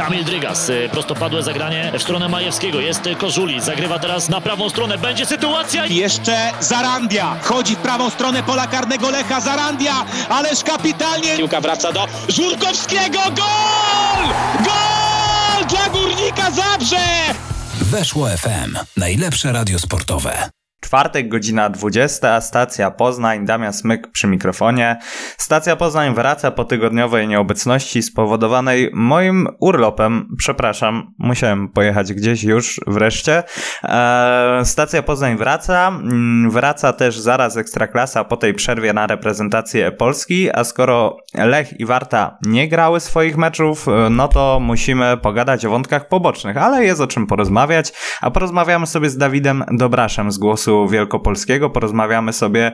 Kamil Drygas, y, prostopadłe zagranie w stronę Majewskiego. Jest Kożuli, zagrywa teraz na prawą stronę. Będzie sytuacja. I Jeszcze Zarandia. Wchodzi w prawą stronę pola karnego Lecha. Zarandia, ależ kapitalnie. Piłka wraca do Żurkowskiego. Gol! Gol dla Górnika Zabrze! Weszło FM. Najlepsze radio sportowe. Czwartek, godzina 20, stacja Poznań, Damian Smyk przy mikrofonie. Stacja Poznań wraca po tygodniowej nieobecności spowodowanej moim urlopem. Przepraszam, musiałem pojechać gdzieś już wreszcie. Eee, stacja Poznań wraca. Mm, Wraca też zaraz Ekstraklasa po tej przerwie na reprezentację Polski, a skoro Lech i Warta nie grały swoich meczów, e, no to musimy pogadać o wątkach pobocznych, ale jest o czym porozmawiać, a porozmawiamy sobie z Dawidem Dobraszem z Głosu Wielkopolskiego, porozmawiamy sobie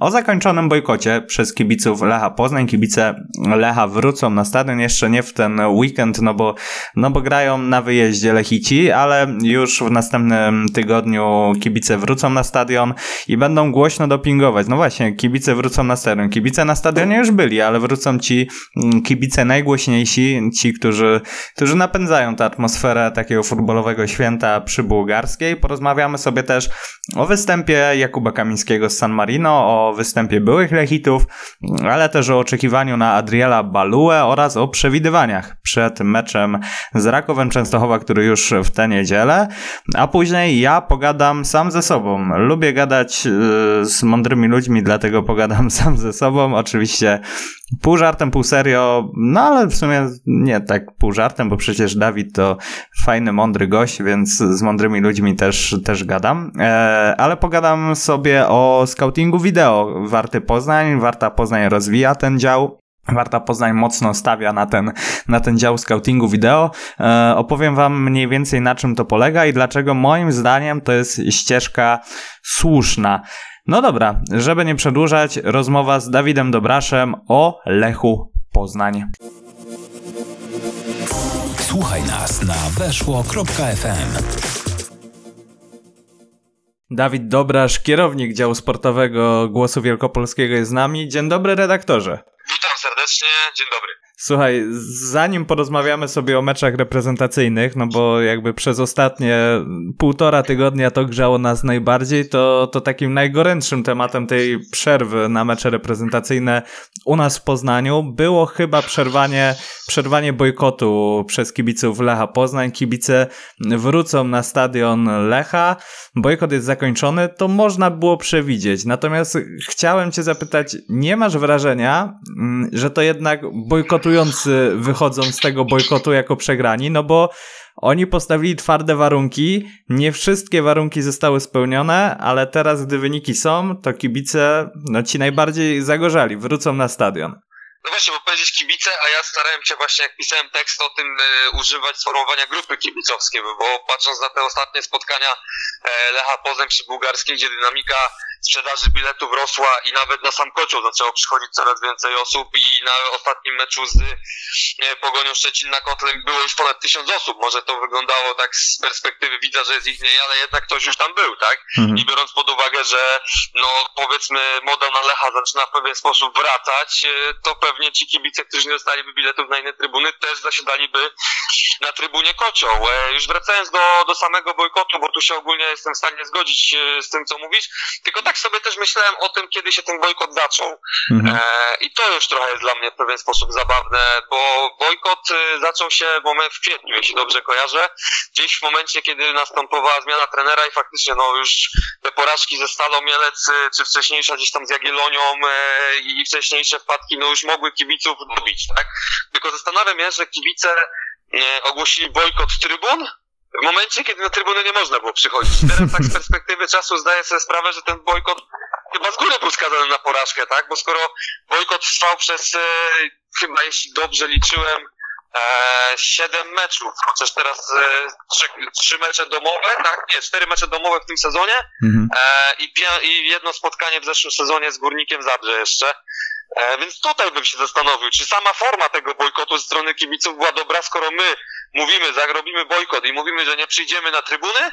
o zakończonym bojkocie przez kibiców Lecha Poznań. Kibice Lecha wrócą na stadion, jeszcze nie w ten weekend, no bo, no bo grają na wyjeździe Lechici, ale już w następnym tygodniu kibice wrócą na stadion i będą głośno dopingować. No właśnie, kibice wrócą na stadion. Kibice na stadionie już byli, ale wrócą ci mm, kibice najgłośniejsi, ci, którzy, którzy napędzają tę atmosferę takiego futbolowego święta przy Bułgarskiej. Porozmawiamy sobie też o występie Jakuba Kamińskiego z San Marino, o występie byłych Lechitów, ale też o oczekiwaniu na Adriela Baluę oraz o przewidywaniach przed meczem z Rakowem Częstochowa, który już w tę niedzielę, a później ja pogadam sam ze sobą. Lubię gadać yy, z mądrymi ludźmi, dlatego pogadam sam ze sobą. Oczywiście pół żartem, pół serio, no ale w sumie nie tak pół żartem, bo przecież Dawid to fajny, mądry gość, więc z mądrymi ludźmi też, też gadam. E, ale pogadam sobie o scoutingu wideo Warty Poznań. Warta Poznań rozwija ten dział. Warta Poznań mocno stawia na ten, na ten dział scoutingu wideo. E, opowiem Wam mniej więcej na czym to polega i dlaczego moim zdaniem to jest ścieżka słuszna. No dobra, żeby nie przedłużać, rozmowa z Dawidem Dobraszem o Lechu Poznań. Słuchaj nas na weszło.fm. Dawid Dobrasz, kierownik działu sportowego Głosu Wielkopolskiego jest z nami. Dzień dobry redaktorze. Witam serdecznie, dzień dobry. Słuchaj, zanim porozmawiamy sobie o meczach reprezentacyjnych, no bo jakby przez ostatnie półtora tygodnia to grzało nas najbardziej, to, to takim najgorętszym tematem tej przerwy na mecze reprezentacyjne u nas w Poznaniu było chyba przerwanie, przerwanie bojkotu przez kibiców Lecha Poznań. Kibice wrócą na stadion Lecha, bojkot jest zakończony, to można było przewidzieć. Natomiast chciałem cię zapytać, nie masz wrażenia, mm, że to jednak bojkotujący wychodzą z tego bojkotu jako przegrani, no bo oni postawili twarde warunki, nie wszystkie warunki zostały spełnione, ale teraz, gdy wyniki są, to kibice, no ci najbardziej zagorzali, wrócą na stadion. No właśnie, bo powiedzieć kibice, a ja starałem się właśnie, jak pisałem tekst o tym, e, używać sformułowania grupy kibicowskie, bo, patrząc na te ostatnie spotkania e, Lecha Poznań przy Bułgarskim, gdzie dynamika sprzedaży biletów rosła i nawet na sam kocioł zaczęło przychodzić coraz więcej osób i na ostatnim meczu z e, Pogonią Szczecin na Kotlem było już ponad tysiąc osób. Może to wyglądało tak z perspektywy widza, że jest ich mniej, ale jednak ktoś już tam był, tak? I biorąc pod uwagę, że no powiedzmy moda na Lecha zaczyna w pewien sposób wracać, e, to pewnie ci kibice, którzy nie dostaliby biletów na inne trybuny, też zasiadaliby na trybunie kocioł. E, Już wracając do, do samego bojkotu, bo tu się ogólnie jestem w stanie zgodzić e, z tym, co mówisz, tylko tak sobie też myślałem o tym, kiedy się ten bojkot zaczął. E, I to już trochę jest dla mnie w pewien sposób zabawne, bo bojkot zaczął się w, moment, w kwietniu, jeśli dobrze kojarzę, gdzieś w momencie, kiedy następowała zmiana trenera i faktycznie no już te porażki ze Stalą Mielec, czy wcześniejsza gdzieś tam z Jagiellonią e, i wcześniejsze wpadki, no już mogły kibiców dobić, tak? Tylko zastanawiam się, że kibice e, ogłosili bojkot trybun, w momencie, kiedy na trybunę nie można było przychodzić. Teraz tak z perspektywy czasu zdaję sobie sprawę, że ten bojkot chyba z góry był skazany na porażkę, tak? Bo skoro bojkot trwał przez, e, chyba jeśli dobrze liczyłem, e, 7 meczów, chociaż teraz e, trzy, trzy mecze domowe, tak? Nie, cztery mecze domowe w tym sezonie e, i, pie- i jedno spotkanie w zeszłym sezonie z Górnikiem Zabrze jeszcze. E, więc tutaj bym się zastanowił, czy sama forma tego bojkotu ze strony kibiców była dobra, skoro my mówimy, zagrobimy bojkot i mówimy, że nie przyjdziemy na trybuny,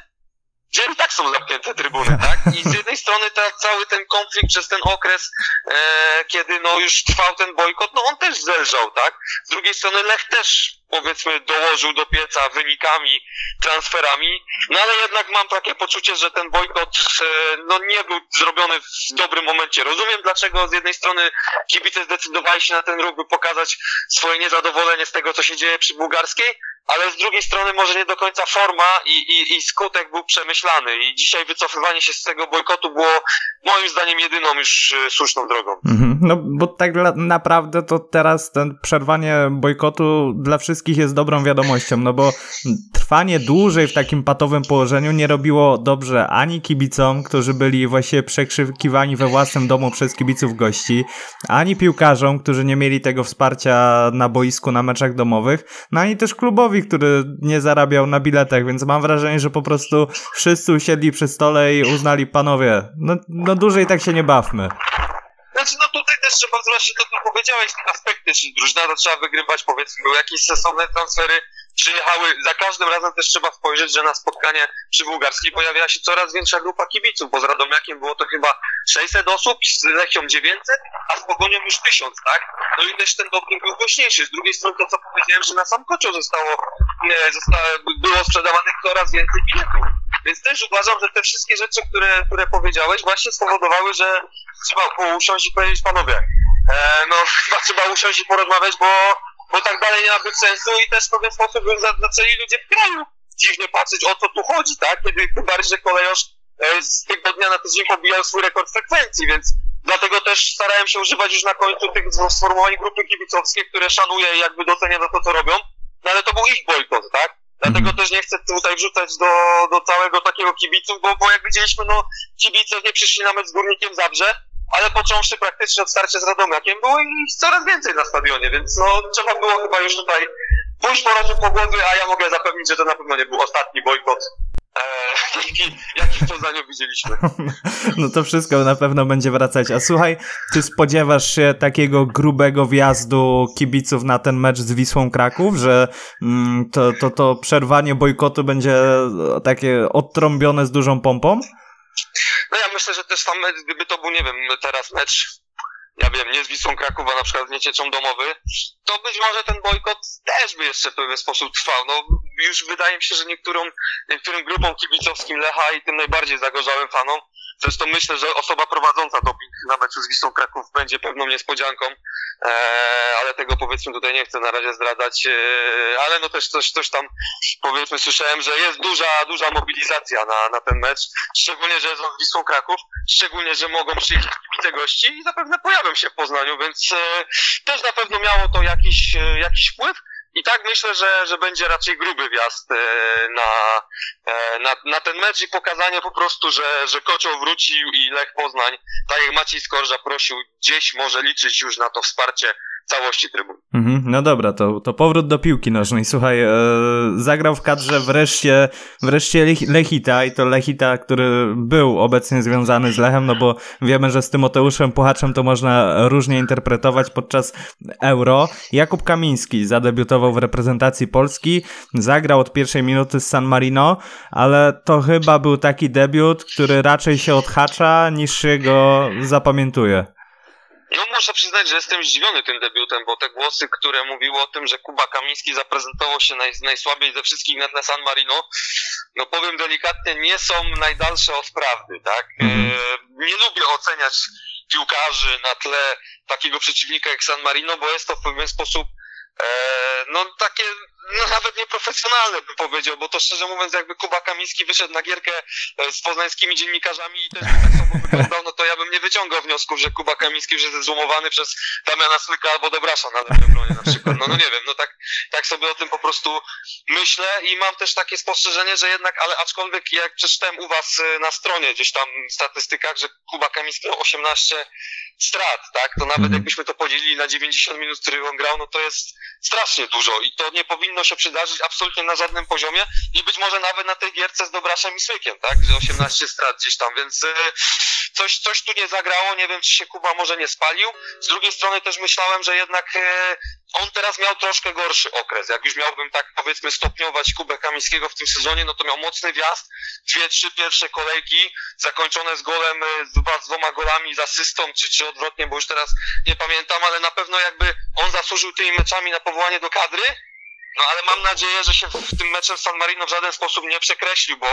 gdzie i tak są zamknięte trybuny, tak? I z jednej strony ta, cały ten konflikt przez ten okres, e, kiedy no już trwał ten bojkot, no on też zelżał, tak? Z drugiej strony Lech też powiedzmy dołożył do pieca wynikami, transferami, no ale jednak mam takie poczucie, że ten bojkot e, no nie był zrobiony w dobrym momencie. Rozumiem dlaczego z jednej strony kibice zdecydowali się na ten ruch, by pokazać swoje niezadowolenie z tego, co się dzieje przy bułgarskiej, ale z drugiej strony może nie do końca forma i, i, i skutek był przemyślany i dzisiaj wycofywanie się z tego bojkotu było moim zdaniem jedyną już e, słuszną drogą. Mhm. No bo tak naprawdę to teraz ten przerwanie bojkotu dla wszystkich jest dobrą wiadomością, no bo trwanie dłużej w takim patowym położeniu nie robiło dobrze ani kibicom, którzy byli właściwie przekrzykiwani we własnym domu przez kibiców gości, ani piłkarzom, którzy nie mieli tego wsparcia na boisku, na meczach domowych, no ani też klubowi, który nie zarabiał na biletach, więc mam wrażenie, że po prostu wszyscy usiedli przy stole i uznali, panowie, no, no dłużej tak się nie bawmy. Znaczy, no tutaj też trzeba zwłaszcza to, co powiedziałeś, aspekty, czyli drużyna to trzeba wygrywać, powiedzmy, były jakieś sensowne transfery, przyjechały, za każdym razem też trzeba spojrzeć, że na spotkanie przy Bułgarskiej pojawiała się coraz większa grupa kibiców, bo z Radomiakiem było to chyba 600 osób, z Lechią 900, a z Pogonią już 1000, tak? No i też ten doping był głośniejszy. Z drugiej strony to, co powiedziałem, że na sam kocioł zostało, nie, zostało, było sprzedawanych coraz więcej biletów. Więc też uważam, że te wszystkie rzeczy, które, które powiedziałeś, właśnie spowodowały, że trzeba usiąść i powiedzieć, panowie, e, no chyba trzeba usiąść i porozmawiać, bo, bo tak dalej nie ma sensu i też w pewien sposób za- zaczęli ludzie w kraju dziwnie patrzeć, o co tu chodzi, tak? Kiedy tym bardziej, że kolejosz e, z tygodnia na tydzień pobijał swój rekord frekwencji, więc dlatego też starałem się używać już na końcu tych sformułowań grupy kibicowskie, które szanuję i jakby doceniam za to, co robią, no ale to był ich bojkot, tak? Dlatego też nie chcę tutaj wrzucać do, do całego takiego kibiców, bo, bo jak widzieliśmy, no kibice nie przyszli na mecz z Górnikiem Zabrze, ale począwszy praktycznie od starcia z Radomiakiem, było ich coraz więcej na stadionie, więc no trzeba było chyba już tutaj pójść po głowy, a ja mogę zapewnić, że to na pewno nie był ostatni bojkot, e, jaki, jaki Poznaniu widzieliśmy. No to wszystko na pewno będzie wracać. A słuchaj, czy spodziewasz się takiego grubego wjazdu kibiców na ten mecz z Wisłą Kraków, że mm, to, to, to przerwanie bojkotu będzie takie odtrąbione z dużą pompą? No ja myślę, że też mecz, gdyby to był, nie wiem, teraz mecz, ja wiem, nie z Wisłą Kraków, a na przykład z Niecieczą domowy, to być może ten bojkot też by jeszcze w pewien sposób trwał. No już wydaje mi się, że niektórym grupom kibicowskim Lecha i tym najbardziej zagorzałym fanom, zresztą myślę, że osoba prowadząca doping na meczu z Wisłą Kraków będzie pewną niespodzianką, eee, ale tego powiedzmy tutaj nie chcę na razie zdradzać, eee, ale no też coś, coś tam powiedzmy słyszałem, że jest duża, duża mobilizacja na, na ten mecz, szczególnie, że jest z Wisłą Kraków, szczególnie, że mogą przyjechać kibice gości i zapewne pojawią się w Poznaniu, więc e, też na pewno miało to jakiś, e, jakiś wpływ. I tak myślę, że, że będzie raczej gruby wjazd e, na, e, na, na ten mecz i pokazanie po prostu, że, że Kocioł wrócił i Lech Poznań, tak jak Maciej Skorża prosił, gdzieś może liczyć już na to wsparcie całości trybun. Mhm, no dobra, to, to powrót do piłki nożnej. Słuchaj, e, zagrał w kadrze wreszcie, wreszcie Lech- Lechita i to Lechita, który był obecnie związany z Lechem, no bo wiemy, że z Tymoteuszem Puchaczem to można różnie interpretować podczas Euro. Jakub Kamiński zadebiutował w reprezentacji Polski, zagrał od pierwszej minuty z San Marino, ale to chyba był taki debiut, który raczej się odhacza niż się go zapamiętuje. No muszę przyznać, że jestem zdziwiony tym debiutem, bo te głosy, które mówiły o tym, że Kuba Kamiński zaprezentował się naj, najsłabiej ze wszystkich na tle San Marino, no powiem delikatnie, nie są najdalsze od prawdy, tak? E, nie lubię oceniać piłkarzy na tle takiego przeciwnika jak San Marino, bo jest to w pewien sposób e, no takie no nawet nieprofesjonalne bym powiedział, bo to szczerze mówiąc jakby Kuba Kamiński wyszedł na gierkę e, z poznańskimi dziennikarzami i też by tak samo wyglądał, no to ja bym nie wyciągał wniosków, że Kuba Kamiński już jest złomowany przez Damiana Słyka albo Debrasza na lewym obronie na przykład. No, no nie wiem, no tak, tak sobie o tym po prostu myślę i mam też takie spostrzeżenie, że jednak, ale aczkolwiek jak przeczytałem u was e, na stronie gdzieś tam w statystykach, że Kuba Kamiński miał 18 strat, tak, to nawet Mhm. jakbyśmy to podzielili na 90 minut, który on grał, no to jest strasznie dużo i to nie powinno się przydarzyć absolutnie na żadnym poziomie i być może nawet na tej gierce z Dobraszem i Słykiem, tak, że 18 strat gdzieś tam, więc e, coś, coś tu nie zagrało, nie wiem czy się Kuba może nie spalił, z drugiej strony też myślałem, że jednak e, on teraz miał troszkę gorszy okres, jak już miałbym tak powiedzmy stopniować Kubę Kamińskiego w tym sezonie, no to miał mocny wjazd, dwie, trzy pierwsze kolejki, zakończone z golem, z, dwa, z dwoma golami, z asystą, czy, czy odwrotnie, bo już teraz nie pamiętam, ale na pewno jakby on zasłużył tymi meczami na powołanie do kadry, No ale mam nadzieję, że się w tym meczem San Marino w żaden sposób nie przekreślił, bo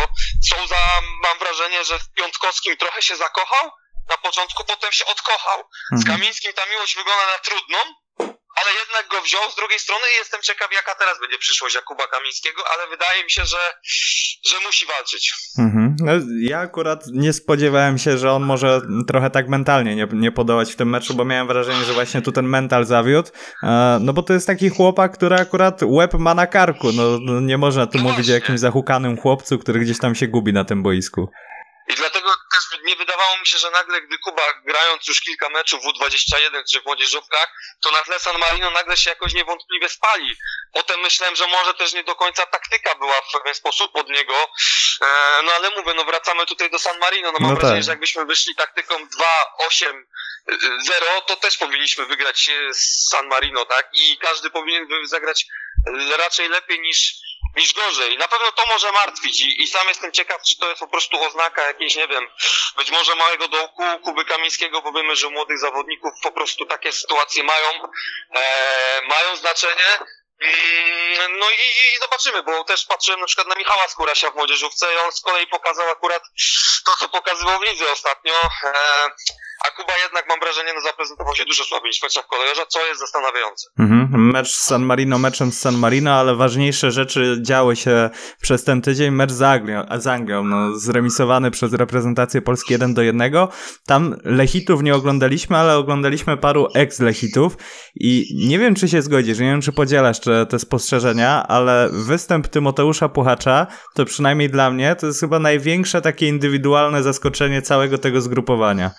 Souza mam wrażenie, że w Piątkowskim trochę się zakochał, na początku potem się odkochał. Z Mhm. Kamińskim ta miłość wygląda na trudną, ale jednak go wziął z drugiej strony i jestem ciekaw jaka teraz będzie przyszłość Jakuba Kamińskiego, ale wydaje mi się, że, że musi walczyć. Mhm. No, ja akurat nie spodziewałem się, że on może trochę tak mentalnie nie, nie podołać w tym meczu, bo miałem wrażenie, że właśnie tu ten mental zawiódł. E, no bo to jest taki chłopak, który akurat łeb ma na karku. No, no nie można tu No mówić o właśnie. jakimś zahukanym chłopcu, który gdzieś tam się gubi na tym boisku. I dlatego nie wydawało mi się, że nagle, gdy Kuba grając już kilka meczów w U21 czy w młodzieżówkach, to na tle San Marino nagle się jakoś niewątpliwie spali. Potem myślałem, że może też nie do końca taktyka była w pewien sposób od niego. E, no ale mówię, no wracamy tutaj do San Marino. No mam No wrażenie, tak. że jakbyśmy wyszli taktyką 2-8 0, to też powinniśmy wygrać e, z San Marino, tak? I każdy powinien zagrać raczej lepiej niż, niż gorzej. Na pewno to może martwić i, i sam jestem ciekaw, czy to jest po prostu oznaka jakiejś, nie wiem, być może małego dołku Kuby Kamińskiego, bo wiemy, że młodych zawodników po prostu takie sytuacje mają, e, mają znaczenie. Mm, No i, i zobaczymy, bo też patrzyłem na przykład na Michała Skórasia w młodzieżówce i on z kolei pokazał akurat to, co pokazywał w lidze ostatnio. E, a Kuba jednak, mam wrażenie, no zaprezentował się dużo słabiej niż meczach kolejorza, co jest zastanawiające. Mhm. Mecz z San Marino meczem z San Marino, ale ważniejsze rzeczy działy się przez ten tydzień. Mecz z Anglią, z Anglią no, zremisowany przez reprezentację Polski 1 do 1. Tam Lechitów nie oglądaliśmy, ale oglądaliśmy paru ex-Lechitów i nie wiem, czy się zgodzisz, nie wiem, czy podzielasz te, te spostrzeżenia, ale występ Tymoteusza Puchacza, to przynajmniej dla mnie, to jest chyba największe takie indywidualne zaskoczenie całego tego zgrupowania.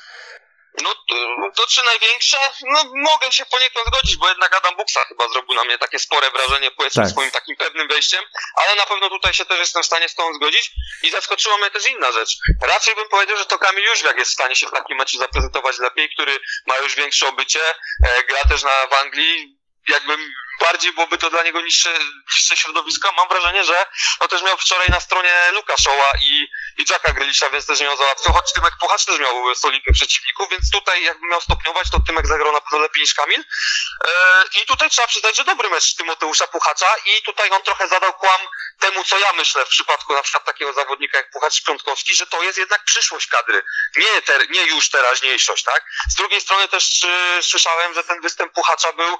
No, to, to czy największe? No, mogę się poniekąd zgodzić, bo jednak Adam Buksa chyba zrobił na mnie takie spore wrażenie, powiedzmy, Tak. swoim takim pewnym wejściem, ale na pewno tutaj się też jestem w stanie z tą zgodzić i zaskoczyła mnie też inna rzecz. Raczej bym powiedział, że to Kamil Jóźwiak jest w stanie się w takim meczu zaprezentować lepiej, który ma już większe obycie, e, gra też na, w Anglii, jakby bardziej byłoby to dla niego niższe, niższe środowisko. Mam wrażenie, że no też miał wczoraj na stronie Luka Showa i, i Jacka Grelisza, więc też nie miał załatwiał, choć Tymek Puchacz też miał solidnych przeciwników, więc tutaj jakby miał stopniować, to Tymek zagrał na pewno lepiej niż Kamil. E, I tutaj trzeba przyznać, że dobry mecz Tymoteusza Puchacza i tutaj on trochę zadał kłam temu, co ja myślę w przypadku na przykład takiego zawodnika jak Puchacz Piątkowski, że to jest jednak przyszłość kadry, nie, ter, nie już teraźniejszość, tak? Z drugiej strony też y, słyszałem, że ten występ Puchacza był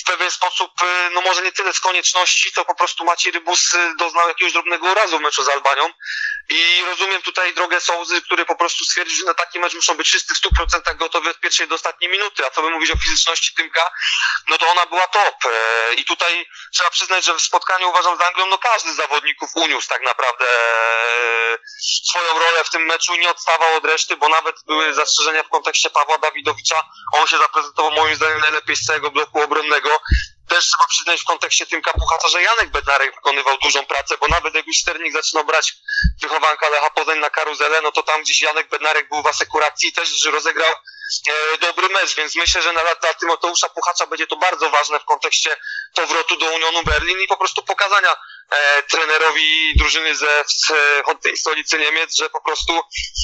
w pewien sposób, y, no może nie tyle z konieczności, to po prostu Maciej Rybus doznał jakiegoś drobnego urazu w meczu z Albanią i rozumiem tutaj drogę Sołzy, który po prostu stwierdził, że na taki mecz muszą być wszyscy w 100% gotowi od pierwszej do ostatniej minuty, a co by mówić o fizyczności Tymka, no to ona była top. E, i tutaj trzeba przyznać, że w spotkaniu uważam z Anglią, no każdy z zawodników uniósł tak naprawdę e, swoją rolę w tym meczu, nie odstawał od reszty, bo nawet były zastrzeżenia w kontekście Pawła Dawidowicza, on się zaprezentował moim zdaniem najlepiej z całego bloku obronnego, też trzeba przyznać w kontekście Tymka Puchacza, że Janek Bednarek wykonywał dużą pracę, bo nawet jak już Sternik zaczynał brać wychowanka Lecha Poznań na karuzelę, no to tam gdzieś Janek Bednarek był w asekuracji i też rozegrał e, dobry mecz, więc myślę, że na, dla Tymoteusza Puchacza będzie to bardzo ważne w kontekście powrotu do Unionu Berlin i po prostu pokazania e, trenerowi drużyny ze z, e, od tej stolicy Niemiec, że po prostu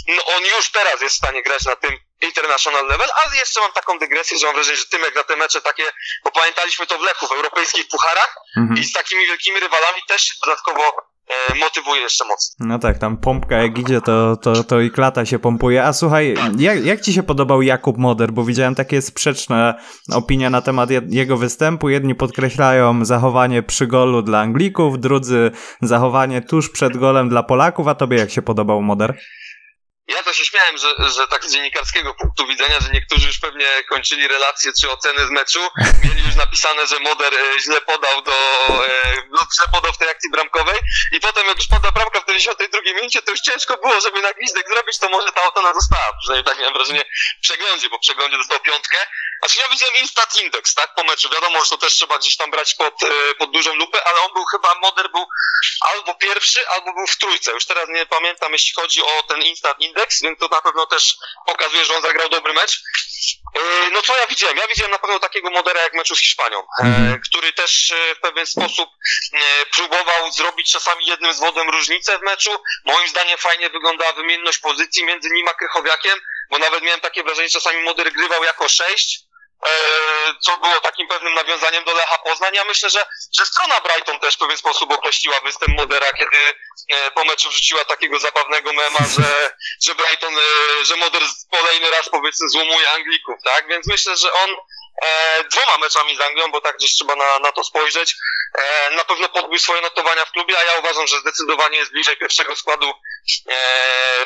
no, on już teraz jest w stanie grać na tym international level, a jeszcze mam taką dygresję, że mam wrażenie, że Tymek na te mecze takie, bo pamiętaliśmy to w Lechu, w europejskich pucharach Mhm. i z takimi wielkimi rywalami też dodatkowo e, motywuje jeszcze mocno. No tak, tam pompka jak idzie, to, to, to i klata się pompuje. A słuchaj, jak, jak ci się podobał Jakub Moder? Bo widziałem takie sprzeczne opinie na temat je- jego występu. Jedni podkreślają zachowanie przy golu dla Anglików, drudzy zachowanie tuż przed golem dla Polaków. A tobie jak się podobał Moder? Ja to się śmiałem, że, że tak z dziennikarskiego punktu widzenia, że niektórzy już pewnie kończyli relacje czy oceny z meczu, mieli już napisane, że Moder e, źle podał do, e, no, źle podał w tej akcji bramkowej i potem jak już pada bramka w 52 minucie, to już ciężko było, żeby na gwizdek zrobić, to może ta ocena została. Przynajmniej tak miałem wrażenie w przeglądzie, bo w przeglądzie dostał piątkę. Znaczy ja widziałem Instat Index, tak, po meczu. Wiadomo, że to też trzeba gdzieś tam brać pod, e, pod dużą lupę, ale on był chyba, Moder był albo pierwszy, albo był w trójce. Już teraz nie pamiętam, jeśli chodzi o ten Instant Index, więc to na pewno też pokazuje, że on zagrał dobry mecz. Yy, No co ja widziałem? Ja widziałem na pewno takiego modera jak meczu z Hiszpanią, e, Mhm. który też e, w pewien sposób e, próbował zrobić czasami jednym zwodem różnicę w meczu. Moim zdaniem fajnie wyglądała wymienność pozycji między nim a Krychowiakiem, bo nawet miałem takie wrażenie, że czasami moder grywał jako sześć, e, co było takim pewnym nawiązaniem do Lecha Poznań. Ja myślę, że, że strona Brighton też w pewien sposób określiła występ Modera, kiedy e, po meczu wrzuciła takiego zabawnego mema, że, że Brighton, e, że Moder kolejny raz powiedzmy złomuje Anglików, tak? Więc myślę, że on e, dwoma meczami z Anglią, bo tak gdzieś trzeba na, na to spojrzeć, e, na pewno podbił swoje notowania w klubie, a ja uważam, że zdecydowanie jest bliżej pierwszego składu e,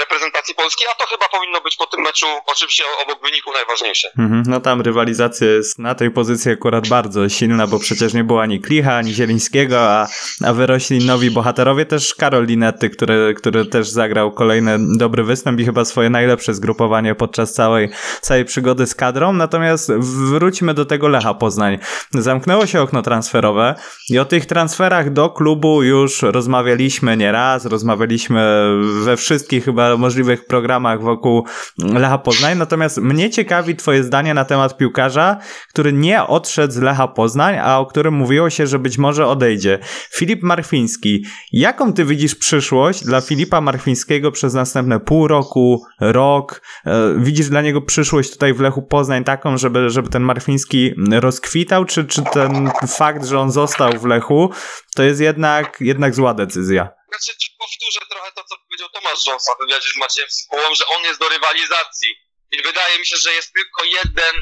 reprezentacji Polski, a to chyba powinno być po tym meczu oczywiście obok wyniku najważniejsze. Mhm, no tam rywalizacja jest na tej pozycji akurat bardzo silna, bo przecież nie było ani Klicha, ani Zielińskiego, a, a wyrośli nowi bohaterowie, też Karol Linetty, który, który też zagrał kolejny dobry występ i chyba swoje najlepsze zgrupowanie podczas całej, całej przygody z kadrą. Natomiast wróćmy do tego Lecha Poznań. Zamknęło się okno transferowe i o tych transferach do klubu już rozmawialiśmy nieraz, rozmawialiśmy we wszystkich chyba możliwych programach wokół Lecha Poznań, natomiast mnie ciekawi twoje zdanie na temat piłkarza, który nie odszedł z Lecha Poznań, a o którym mówiło się, że być może odejdzie. Filip Marchwiński. Jaką ty widzisz przyszłość dla Filipa Marchwińskiego przez następne pół roku, rok? E, Widzisz dla niego przyszłość tutaj w Lechu Poznań taką, żeby, żeby ten Marchwiński rozkwitał, czy, czy ten fakt, że on został w Lechu, to jest jednak, jednak zła decyzja? Znaczy, powtórzę trochę to, co powiedział Tomasz Rząsa w wywiadzie z Maciejem Sykułą, że on jest do rywalizacji. I wydaje mi się, że jest tylko jeden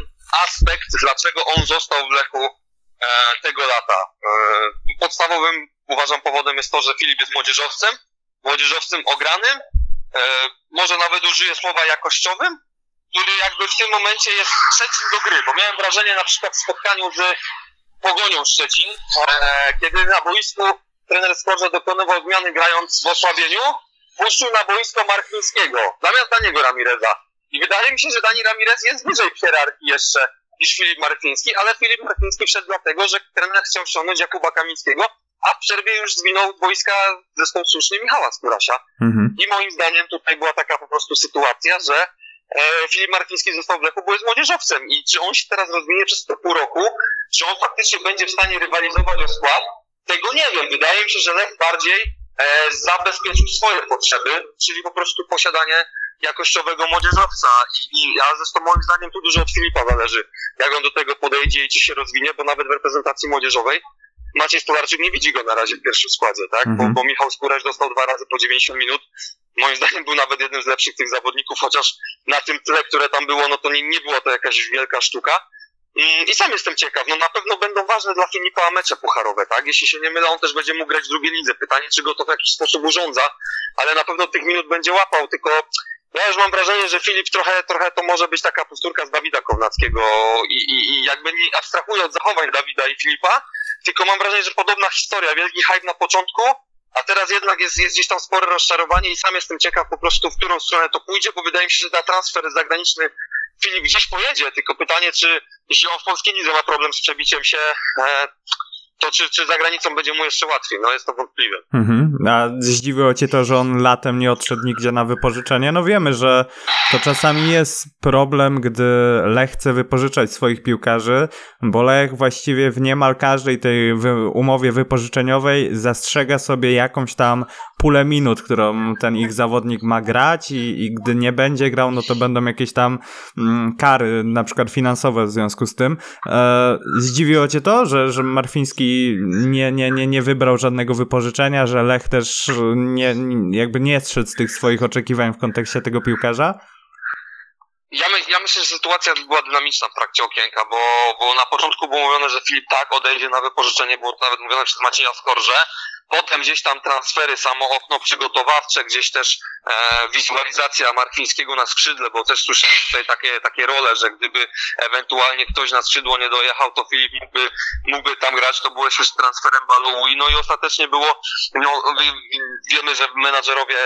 aspekt, dlaczego on został w Lechu e, tego lata. E, podstawowym, uważam, powodem jest to, że Filip jest młodzieżowcem, młodzieżowcem ogranym, e, może nawet użyję słowa jakościowym, który jakby w tym momencie jest trzecim do gry, bo miałem wrażenie na przykład w spotkaniu z Pogonią Szczecin, e, kiedy na boisku trener Skorze dokonywał zmiany grając w osłabieniu, puścił na boisko Markwińskiego, zamiast Daniego Ramireza. I wydaje mi się, że Dani Ramirez jest wyżej w hierarchii jeszcze niż Filip Markwiński, ale Filip Markwiński wszedł dlatego, że trener chciał ściągnąć Jakuba Kamińskiego, a w przerwie już zwinął boiska zresztą słusznie Michała Skórasia. Mhm. I moim zdaniem tutaj była taka po prostu sytuacja, że e, Filip Markiński został w Lechu, bo jest młodzieżowcem i czy on się teraz rozwinie przez to pół roku, czy on faktycznie będzie w stanie rywalizować o skład, tego nie wiem. Wydaje mi się, że Lech bardziej e, zabezpieczył swoje potrzeby, czyli po prostu posiadanie jakościowego młodzieżowca I, i a zresztą moim zdaniem tu dużo od Filipa zależy, jak on do tego podejdzie i czy się rozwinie, bo nawet w reprezentacji młodzieżowej Maciej Stolarczyk nie widzi go na razie w pierwszym składzie, tak? Bo, Mhm. bo Michał Skóraś dostał dwa razy po 90 minut. Moim zdaniem był nawet jednym z lepszych tych zawodników, chociaż na tym tle, które tam było, no to nie, nie była to jakaś wielka sztuka. Mm, I sam jestem ciekaw, no na pewno będą ważne dla Filipa mecze pucharowe, tak? Jeśli się nie mylę, on też będzie mógł grać w drugiej lidze. Pytanie, czy go to w jakiś sposób urządza, ale na pewno tych minut będzie łapał, tylko ja już mam wrażenie, że Filip trochę, trochę to może być taka powtórka z Dawida Kownackiego i, i, i jakby nie abstrahuję od zachowań Dawida i Filipa, tylko mam wrażenie, że podobna historia, wielki hype na początku, a teraz jednak jest, jest gdzieś tam spore rozczarowanie i sam jestem ciekaw po prostu, w którą stronę to pójdzie, bo wydaje mi się, że na transfer zagraniczny Filip gdzieś pojedzie, tylko pytanie, czy jeśli on w polskiej lidze ma problem z przebiciem się, e, to czy, czy za granicą będzie mu jeszcze łatwiej? No jest to wątpliwe. Mhm. A zdziwiło cię to, że on latem nie odszedł nigdzie na wypożyczenie? No wiemy, że to czasami jest problem, gdy Lech chce wypożyczać swoich piłkarzy, bo Lech właściwie w niemal każdej tej wy- umowie wypożyczeniowej zastrzega sobie jakąś tam pulę minut, którą ten ich zawodnik ma grać i, i gdy nie będzie grał, no to będą jakieś tam mm, kary, na przykład finansowe w związku z tym. E, zdziwiło cię to, że, że Marfiński nie, nie, nie, nie wybrał żadnego wypożyczenia, że Lech też nie, jakby nie zszedł z tych swoich oczekiwań w kontekście tego piłkarza? Ja, my, ja myślę, że sytuacja była dynamiczna w trakcie okienka, bo, bo na początku było mówione, że Filip tak odejdzie na wypożyczenie, było to nawet mówione przez Macieja Skorże. Potem gdzieś tam transfery, samo okno przygotowawcze, gdzieś też e, wizualizacja Markwińskiego na skrzydle, bo też słyszałem tutaj takie, takie role, że gdyby ewentualnie ktoś na skrzydło nie dojechał, to Filip mógłby, mógłby tam grać, to było jeszcze transferem Baloui. No i ostatecznie było, no, wie- wiemy, że menadżerowie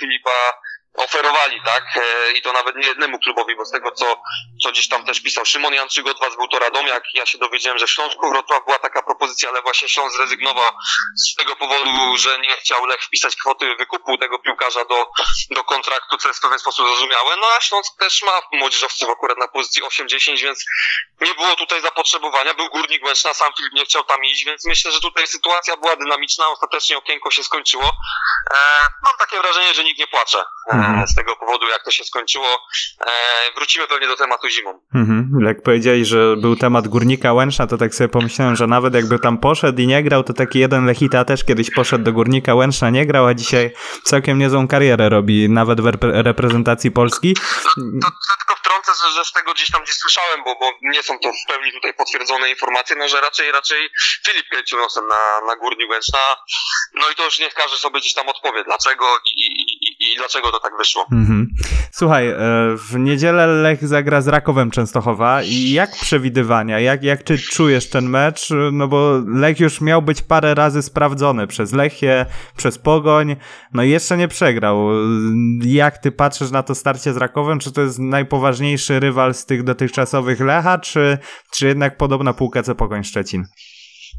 Filipa oferowali, tak? E, I to nawet nie jednemu klubowi, bo z tego, co, co gdzieś tam też pisał Szymon Janczyk od was był to Radomiak. Ja się dowiedziałem, że w Śląsku Wrocław była taka propozycja, ale właśnie Śląsk zrezygnował z tego powodu, że nie chciał Lech wpisać kwoty wykupu tego piłkarza do, do kontraktu, co jest w pewien sposób zrozumiałe. No a Śląsk też ma młodzieżowców akurat na pozycji 8-10, więc nie było tutaj zapotrzebowania. Był Górnik Łęczna, sam Filip nie chciał tam iść, więc myślę, że tutaj sytuacja była dynamiczna. Ostatecznie okienko się skończyło. E, mam takie wrażenie, że nikt nie płacze. E, Mhm. z tego powodu, jak to się skończyło. E, wrócimy pewnie do tematu zimą. Mhm. Jak powiedzieli, że był temat górnika Łęczna, to tak sobie pomyślałem, że nawet jakby tam poszedł i nie grał, to taki jeden Lechita też kiedyś poszedł do górnika Łęczna, nie grał, a dzisiaj całkiem niezłą karierę robi, nawet w repre- reprezentacji Polski. To, to tylko wtrącę, że, że z tego gdzieś tam gdzieś słyszałem, bo, bo nie są to w pełni tutaj potwierdzone informacje, no że raczej raczej Filip kręcił nosem na, na Górnik Łęczna. No i to już niech każdy sobie gdzieś tam odpowie, dlaczego i, i, dlaczego to tak wyszło. Mhm. Słuchaj, e, w niedzielę Lech zagra z Rakowem Częstochowa i jak przewidywania, jak, jak ty czujesz ten mecz? No bo Lech już miał być parę razy sprawdzony przez Lechię, przez Pogoń, no i jeszcze nie przegrał. Jak ty patrzysz na to starcie z Rakowem? Czy to jest najpoważniejszy rywal z tych dotychczasowych Lecha, czy, czy jednak podobna półka co Pogoń Szczecin?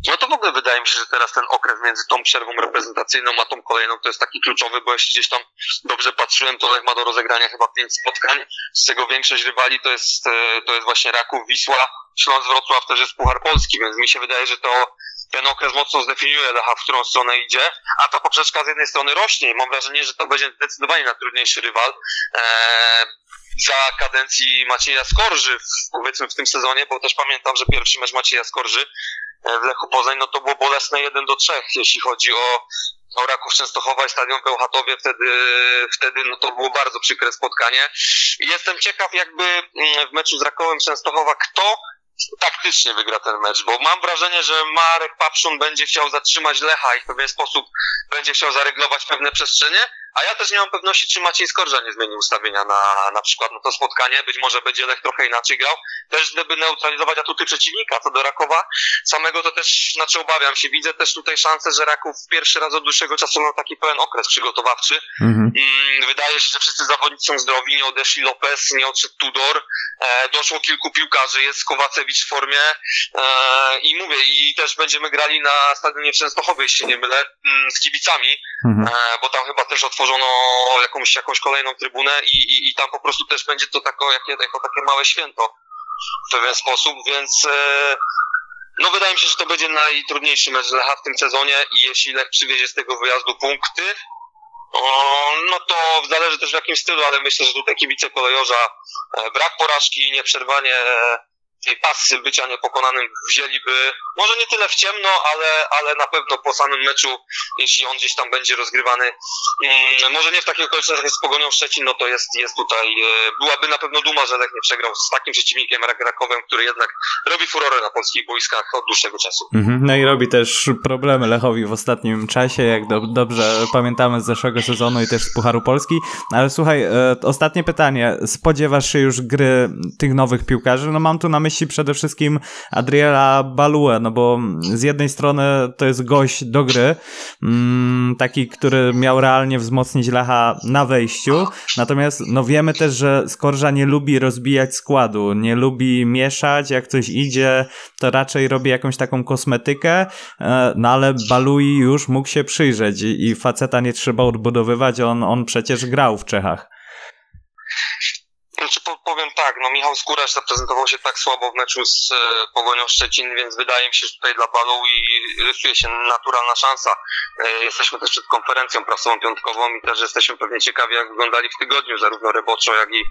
No to w ogóle wydaje mi się, że teraz ten okres między tą przerwą reprezentacyjną a tą kolejną to jest taki kluczowy, bo jeśli gdzieś tam dobrze patrzyłem, to Lech ma do rozegrania chyba pięć spotkań, z czego większość rywali to jest, e, to jest właśnie Raków, Wisła, Śląsk Wrocław też jest Puchar Polski, więc mi się wydaje, że to ten okres mocno zdefiniuje Lecha, w którą stronę idzie, a ta poprzeczka z jednej strony rośnie i mam wrażenie, że to będzie zdecydowanie najtrudniejszy rywal. Eee, za kadencji Macieja Skorży, powiedzmy w tym sezonie, bo też pamiętam, że pierwszy mecz Macieja Skorży w Lechu Poznań, no to było bolesne 1 do 3, jeśli chodzi o, o Raków Częstochowa i Stadion Bełchatowie, wtedy, wtedy no to było bardzo przykre spotkanie. Jestem ciekaw jakby mm, w meczu z Rakowem Częstochowa, kto taktycznie wygra ten mecz, bo mam wrażenie, że Marek Papszun będzie chciał zatrzymać Lecha i w pewien sposób będzie chciał zaryglować pewne przestrzenie, a ja też nie mam pewności, czy Maciej Skorża nie zmieni ustawienia na, na przykład na to spotkanie, być może będzie Lech trochę inaczej grał, też żeby neutralizować atuty przeciwnika, co do Rakowa samego to też, znaczy obawiam się, widzę też tutaj szansę, że Raków pierwszy raz od dłuższego czasu miał taki pełen okres przygotowawczy, Mhm. Mm, Wydaje się, że wszyscy zawodnicy są zdrowi, nie odeszli Lopez, nie odszedł Tudor, e, doszło kilku piłkarzy, jest Kowacewicz w formie. E, i mówię, i też będziemy grali na stadionie w Częstochowie, jeśli nie mylę, mm, z kibicami, Mhm. e, bo tam chyba też otworzono jakąś, jakąś kolejną trybunę i, i, i tam po prostu też będzie to tako, jakie, jako takie małe święto w pewien sposób, więc e, no wydaje mi się, że to będzie najtrudniejszy mecz Lecha w tym sezonie i jeśli Lech przywiezie z tego wyjazdu punkty, no to zależy też w jakim stylu, ale myślę, że tutaj kibice kolejorza e, brak porażki, nieprzerwanie tej pasy bycia niepokonanym wzięliby, może nie tyle w ciemno, ale, ale na pewno po samym meczu, jeśli on gdzieś tam będzie rozgrywany, mm, może nie w takich okolicznościach z Pogonią Szczecin, no to jest, jest tutaj, e, byłaby na pewno duma, że Lech nie przegrał z takim przeciwnikiem jak Rakowem, który jednak robi furorę na polskich boiskach od dłuższego czasu. Mhm. No i robi też problemy Lechowi w ostatnim czasie, jak do, dobrze pamiętamy z zeszłego sezonu i też z Pucharu Polski. Ale słuchaj, e, ostatnie pytanie. Spodziewasz się już gry tych nowych piłkarzy? No mam tu na myśli przede wszystkim Adriela Balue, no bo z jednej strony to jest gość do gry, mm, taki, który miał realnie wzmocnić Lecha na wejściu, natomiast no wiemy też, że Skorża nie lubi rozbijać składu, nie lubi mieszać, jak coś idzie, to raczej robi jakąś taką kosmetykę, e, no ale Balui już mógł się przyjrzeć i, i faceta nie trzeba odbudowywać, on, on przecież grał w Czechach. Znaczy, po, powiem no Michał Skóraś zaprezentował się tak słabo w meczu z e, Pogonią Szczecin, więc wydaje mi się, że tutaj dla Balu i rysuje się naturalna szansa. E, jesteśmy też przed konferencją prasową piątkową i też jesteśmy pewnie ciekawi, jak wyglądali w tygodniu zarówno Reboczo, jak i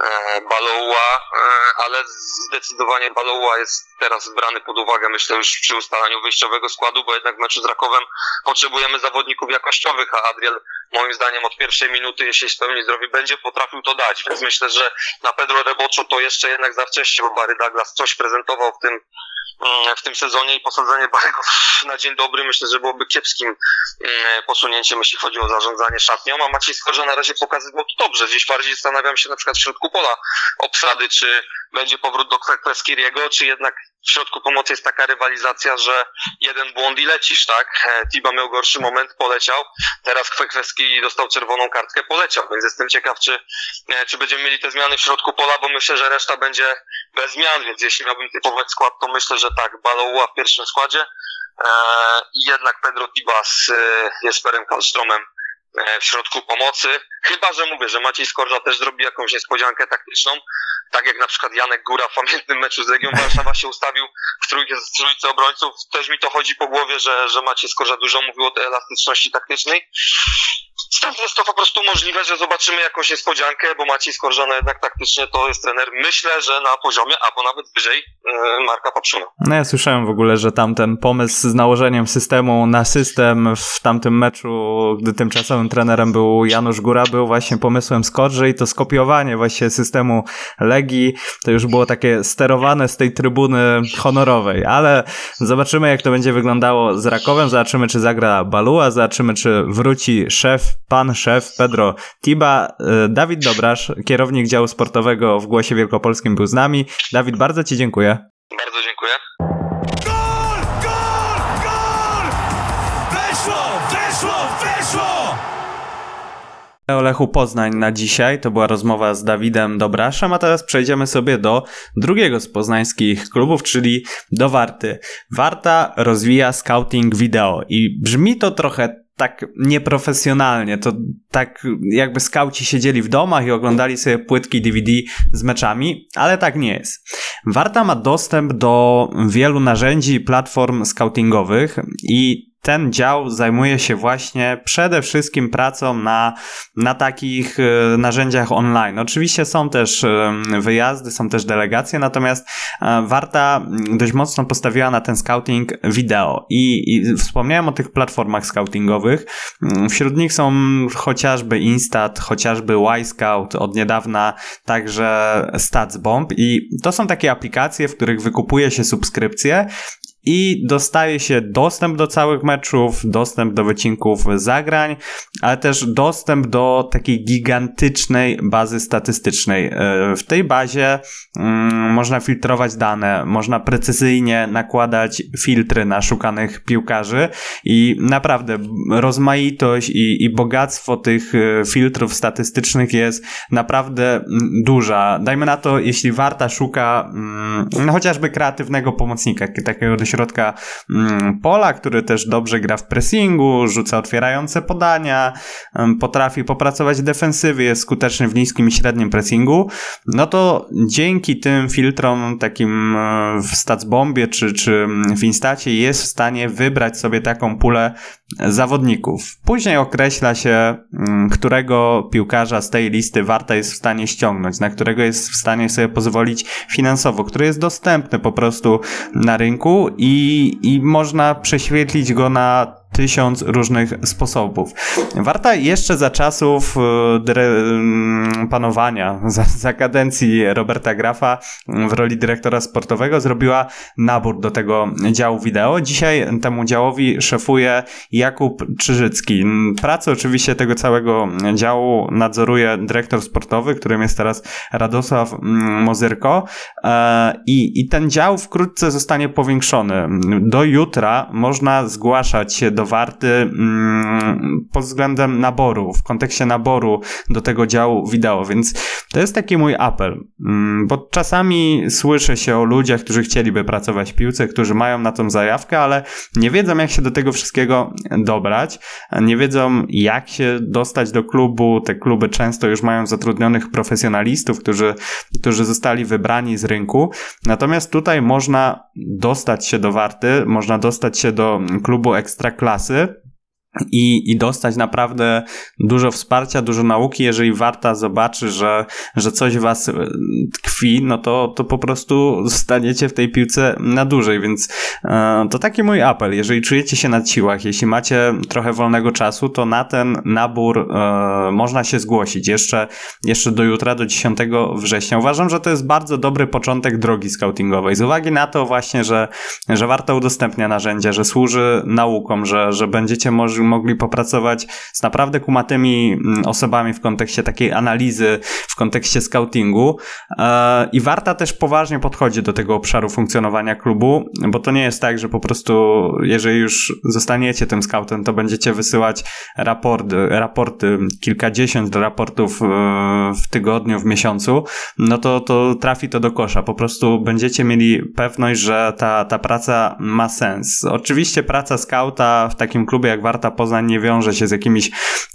e, Baloua, ale zdecydowanie Baloua jest teraz brany pod uwagę, myślę, już przy ustalaniu wyjściowego składu, bo jednak w meczu z Rakowem potrzebujemy zawodników jakościowych, a Adriel moim zdaniem od pierwszej minuty, jeśli spełni zdrowie, będzie potrafił to dać, więc myślę, że na Pedro Reboczo to jeszcze jednak za wcześnie, bo Barry Douglas coś prezentował w tym, mm, w tym sezonie i posadzenie Barry'ego na dzień dobry myślę, że byłoby kiepskim mm, posunięciem, jeśli chodzi o zarządzanie szatnią, a Maciej Skorża na razie pokazywał to dobrze. Gdzieś bardziej zastanawiam się na przykład w środku pola obsady, czy będzie powrót do Kweskiriego, czy jednak w środku pomocy jest taka rywalizacja, że jeden błąd i lecisz, tak? E, Tiba miał gorszy moment, poleciał. Teraz Kwekweski dostał czerwoną kartkę, poleciał, więc jestem ciekaw, czy, e, czy będziemy mieli te zmiany w środku pola, bo myślę, że reszta będzie bez zmian, więc jeśli miałbym typować skład, to myślę, że tak, Baloua w pierwszym składzie e, i jednak Pedro Tiba z e, Jesperem Kalstromem e, w środku pomocy. Chyba, że mówię, że Maciej Skorża też zrobi jakąś niespodziankę taktyczną, tak jak na przykład Janek Góra w pamiętnym meczu z Legią Warszawa się ustawił w trójkę z trójce obrońców. Też mi to chodzi po głowie, że, że Maciej Skorża dużo mówił o tej elastyczności taktycznej. Stąd jest to po prostu możliwe, że zobaczymy jakąś niespodziankę, bo Maciej Skorżana jednak taktycznie to jest trener, myślę, że na poziomie albo nawet wyżej e, Marka Papszuna. No ja słyszałem w ogóle, że tamten pomysł z nałożeniem systemu na system w tamtym meczu, gdy tymczasowym trenerem był Janusz Góra, był właśnie pomysłem Skorży i to skopiowanie właśnie systemu Legii, to już było takie sterowane z tej trybuny honorowej, ale zobaczymy jak to będzie wyglądało z Rakowem, zobaczymy czy zagra Balua, zobaczymy czy wróci szef, pan szef Pedro Tiba, Y, Dawid Dobrasz, kierownik działu sportowego w Głosie Wielkopolskim był z nami. Dawid, bardzo Ci dziękuję. Bardzo dziękuję. Gol! Gol! Gol! Weszło! Weszło! Weszło! O Lechu Poznań na dzisiaj to była rozmowa z Dawidem Dobraszem, a teraz przejdziemy sobie do drugiego z poznańskich klubów, czyli do Warty. Warta rozwija scouting wideo i brzmi to trochę tak nieprofesjonalnie, to tak jakby skauci siedzieli w domach i oglądali sobie płytki DVD z meczami, ale tak nie jest. Warta ma dostęp do wielu narzędzi i platform scoutingowych i ten dział zajmuje się właśnie przede wszystkim pracą na, na takich e, narzędziach online. Oczywiście są też e, wyjazdy, są też delegacje, natomiast e, Warta dość mocno postawiła na ten scouting wideo i, i wspomniałem o tych platformach scoutingowych. Wśród nich są chociażby Instat, chociażby Y-Scout, od niedawna także StatsBomb i to są takie aplikacje, w których wykupuje się subskrypcje i dostaje się dostęp do całych meczów, dostęp do wycinków zagrań, ale też dostęp do takiej gigantycznej bazy statystycznej. E, w tej bazie mm, można filtrować dane, można precyzyjnie nakładać filtry na szukanych piłkarzy i naprawdę rozmaitość i, i bogactwo tych e, filtrów statystycznych jest naprawdę mm, duża. Dajmy na to, jeśli Warta szuka mm, no chociażby kreatywnego pomocnika, takiego środka mm, pola, który też dobrze gra w pressingu, rzuca otwierające podania, potrafi popracować w defensywie, jest skuteczny w niskim i średnim pressingu, no to dzięki tym filtrom takim e, w Statsbombie czy, czy w Instacie jest w stanie wybrać sobie taką pulę zawodników. Później określa się, którego piłkarza z tej listy warta jest w stanie ściągnąć, na którego jest w stanie sobie pozwolić finansowo, który jest dostępny po prostu na rynku i, i można prześwietlić go na tysiąc różnych sposobów. Warta jeszcze za czasów e, mm, panowania, za, za kadencji Roberta Grafa w roli dyrektora sportowego zrobiła nabór do tego działu wideo. Dzisiaj temu działowi szefuje Jakub Czyżycki. Pracę oczywiście tego całego działu nadzoruje dyrektor sportowy, którym jest teraz Radosław mm, Mozyrko e, i, i ten dział wkrótce zostanie powiększony. Do jutra można zgłaszać się do Warty mm, pod względem naboru, w kontekście naboru do tego działu wideo, więc to jest taki mój apel, mm, bo czasami słyszę się o ludziach, którzy chcieliby pracować w piłce, którzy mają na tą zajawkę, ale nie wiedzą jak się do tego wszystkiego dobrać, nie wiedzą jak się dostać do klubu, te kluby często już mają zatrudnionych profesjonalistów, którzy, którzy zostali wybrani z rynku, natomiast tutaj można dostać się do Warty, można dostać się do klubu Ekstraklasy, klasy i, i dostać naprawdę dużo wsparcia, dużo nauki. Jeżeli warta zobaczy, że, że coś was e, tkwi, no to, to po prostu zostaniecie w tej piłce na dłużej, więc e, to taki mój apel. Jeżeli czujecie się na siłach, jeśli macie trochę wolnego czasu, to na ten nabór e, można się zgłosić jeszcze, jeszcze do jutra, do 10 września. Uważam, że to jest bardzo dobry początek drogi scoutingowej. Z uwagi na to właśnie, że, że warto udostępnia narzędzia, że służy naukom, że, że będziecie może mogli popracować z naprawdę kumatymi mm, osobami w kontekście takiej analizy, w kontekście scoutingu. E, I Warta też poważnie podchodzi do tego obszaru funkcjonowania klubu, bo to nie jest tak, że po prostu jeżeli już zostaniecie tym scoutem, to będziecie wysyłać raporty, raporty kilkadziesiąt raportów e, w tygodniu, w miesiącu, no to, to trafi to do kosza. Po prostu będziecie mieli pewność, że ta, ta praca ma sens. Oczywiście praca scouta w takim klubie jak Warta Poznań nie wiąże się z jakimiś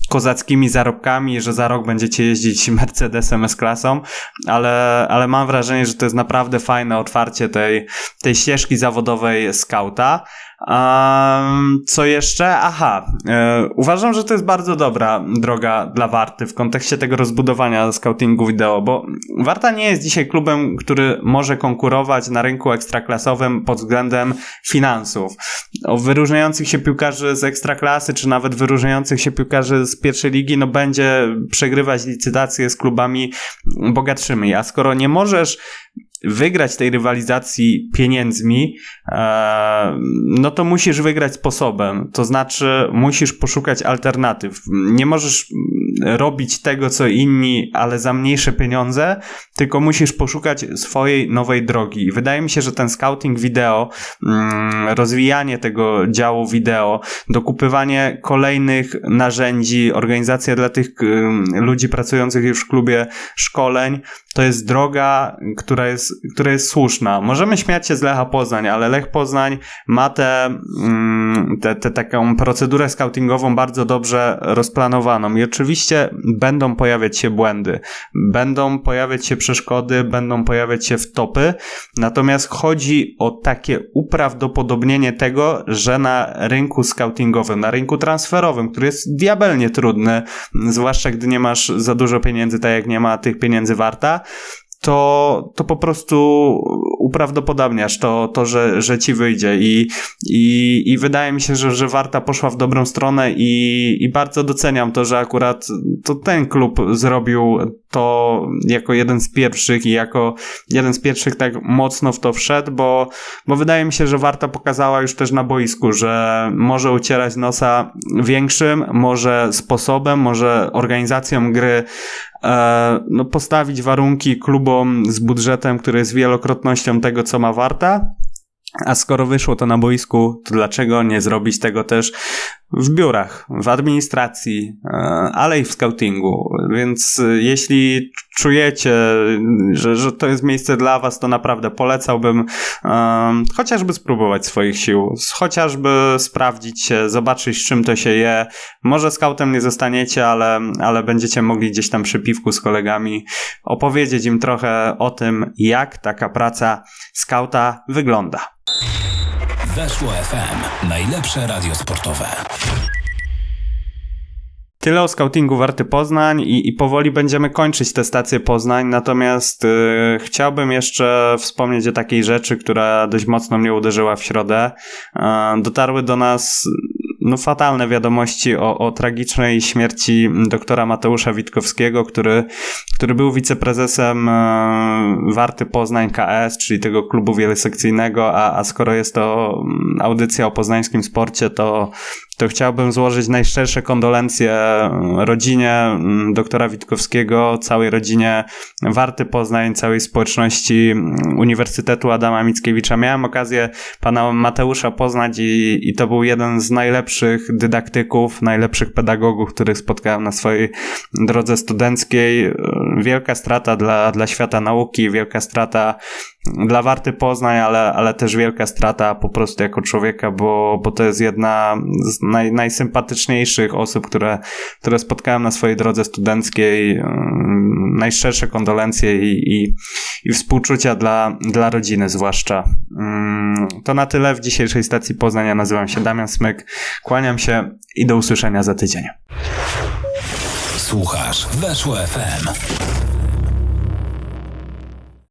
kozackimi zarobkami, że za rok będziecie jeździć Mercedesem S-klasą, ale, ale mam wrażenie, że to jest naprawdę fajne otwarcie tej, tej ścieżki zawodowej skauta. Um, co jeszcze? Aha, e, uważam, że to jest bardzo dobra droga dla Warty w kontekście tego rozbudowania scoutingu wideo, bo Warta nie jest dzisiaj klubem, który może konkurować na rynku ekstraklasowym pod względem finansów. O wyróżniających się piłkarzy z ekstraklasy, czy nawet wyróżniających się piłkarzy z pierwszej ligi, no będzie przegrywać licytacje z klubami bogatszymi, a skoro nie możesz wygrać tej rywalizacji pieniędzmi, e, no to musisz wygrać sposobem. To znaczy, musisz poszukać alternatyw. Nie możesz robić tego, co inni, ale za mniejsze pieniądze, tylko musisz poszukać swojej nowej drogi. I wydaje mi się, że ten scouting wideo, mm, rozwijanie tego działu wideo, dokupywanie kolejnych narzędzi, organizacja dla tych ludzi pracujących już w klubie szkoleń, to jest droga, która jest, która jest słuszna. Możemy śmiać się z Lecha Poznań, ale Lech Poznań ma tę mm, te, te, taką procedurę scoutingową bardzo dobrze rozplanowaną i oczywiście będą pojawiać się błędy, będą pojawiać się przeszkody, będą pojawiać się wtopy, natomiast chodzi o takie uprawdopodobnienie tego, że na rynku scoutingowym, na rynku transferowym, który jest diabelnie trudny, zwłaszcza gdy nie masz za dużo pieniędzy, tak jak nie ma tych pieniędzy warta, to, to po prostu uprawdopodobniasz to, to że, że ci wyjdzie. I, i, i wydaje mi się, że, że Warta poszła w dobrą stronę i, i bardzo doceniam to, że akurat to ten klub zrobił to jako jeden z pierwszych i jako jeden z pierwszych tak mocno w to wszedł, bo, bo wydaje mi się, że Warta pokazała już też na boisku, że może ucierać nosa większym, może sposobem, może organizacją gry e, no, postawić warunki klubom z budżetem, który jest wielokrotnością tego, co ma Warta. A skoro wyszło to na boisku, to dlaczego nie zrobić tego też w biurach, w administracji, e, ale i w scoutingu. Więc e, jeśli czujecie, że, że to jest miejsce dla Was, to naprawdę polecałbym um, chociażby spróbować swoich sił, chociażby sprawdzić się, zobaczyć, z czym to się je. Może scoutem nie zostaniecie, ale, ale będziecie mogli gdzieś tam przy piwku z kolegami opowiedzieć im trochę o tym, jak taka praca scouta wygląda. Weszło FM. Najlepsze radio sportowe. Tyle o scoutingu Warty Poznań i, i powoli będziemy kończyć tę stację Poznań, natomiast yy, chciałbym jeszcze wspomnieć o takiej rzeczy, która dość mocno mnie uderzyła w środę. Yy, dotarły do nas no, fatalne wiadomości o, o tragicznej śmierci doktora Mateusza Witkowskiego, który, który był wiceprezesem yy, Warty Poznań KS, czyli tego klubu wielosekcyjnego, a, a skoro jest to audycja o poznańskim sporcie, to to chciałbym złożyć najszczersze kondolencje mm, rodzinie mm, doktora Witkowskiego, całej rodzinie Warty Poznań, całej społeczności mm, Uniwersytetu Adama Mickiewicza. Miałem okazję pana Mateusza poznać i, i to był jeden z najlepszych dydaktyków, najlepszych pedagogów, których spotkałem na swojej drodze studenckiej. Wielka strata dla, dla świata nauki, wielka strata dla Warty Poznań, ale, ale też wielka strata po prostu jako człowieka, bo, bo to jest jedna z naj, najsympatyczniejszych osób, które, które spotkałem na swojej drodze studenckiej. Najszczersze kondolencje i, i, i współczucia dla, dla rodziny zwłaszcza. To na tyle w dzisiejszej stacji Poznania. Nazywam się Damian Smyk. Kłaniam się i do usłyszenia za tydzień. Słuchasz Weszło FM.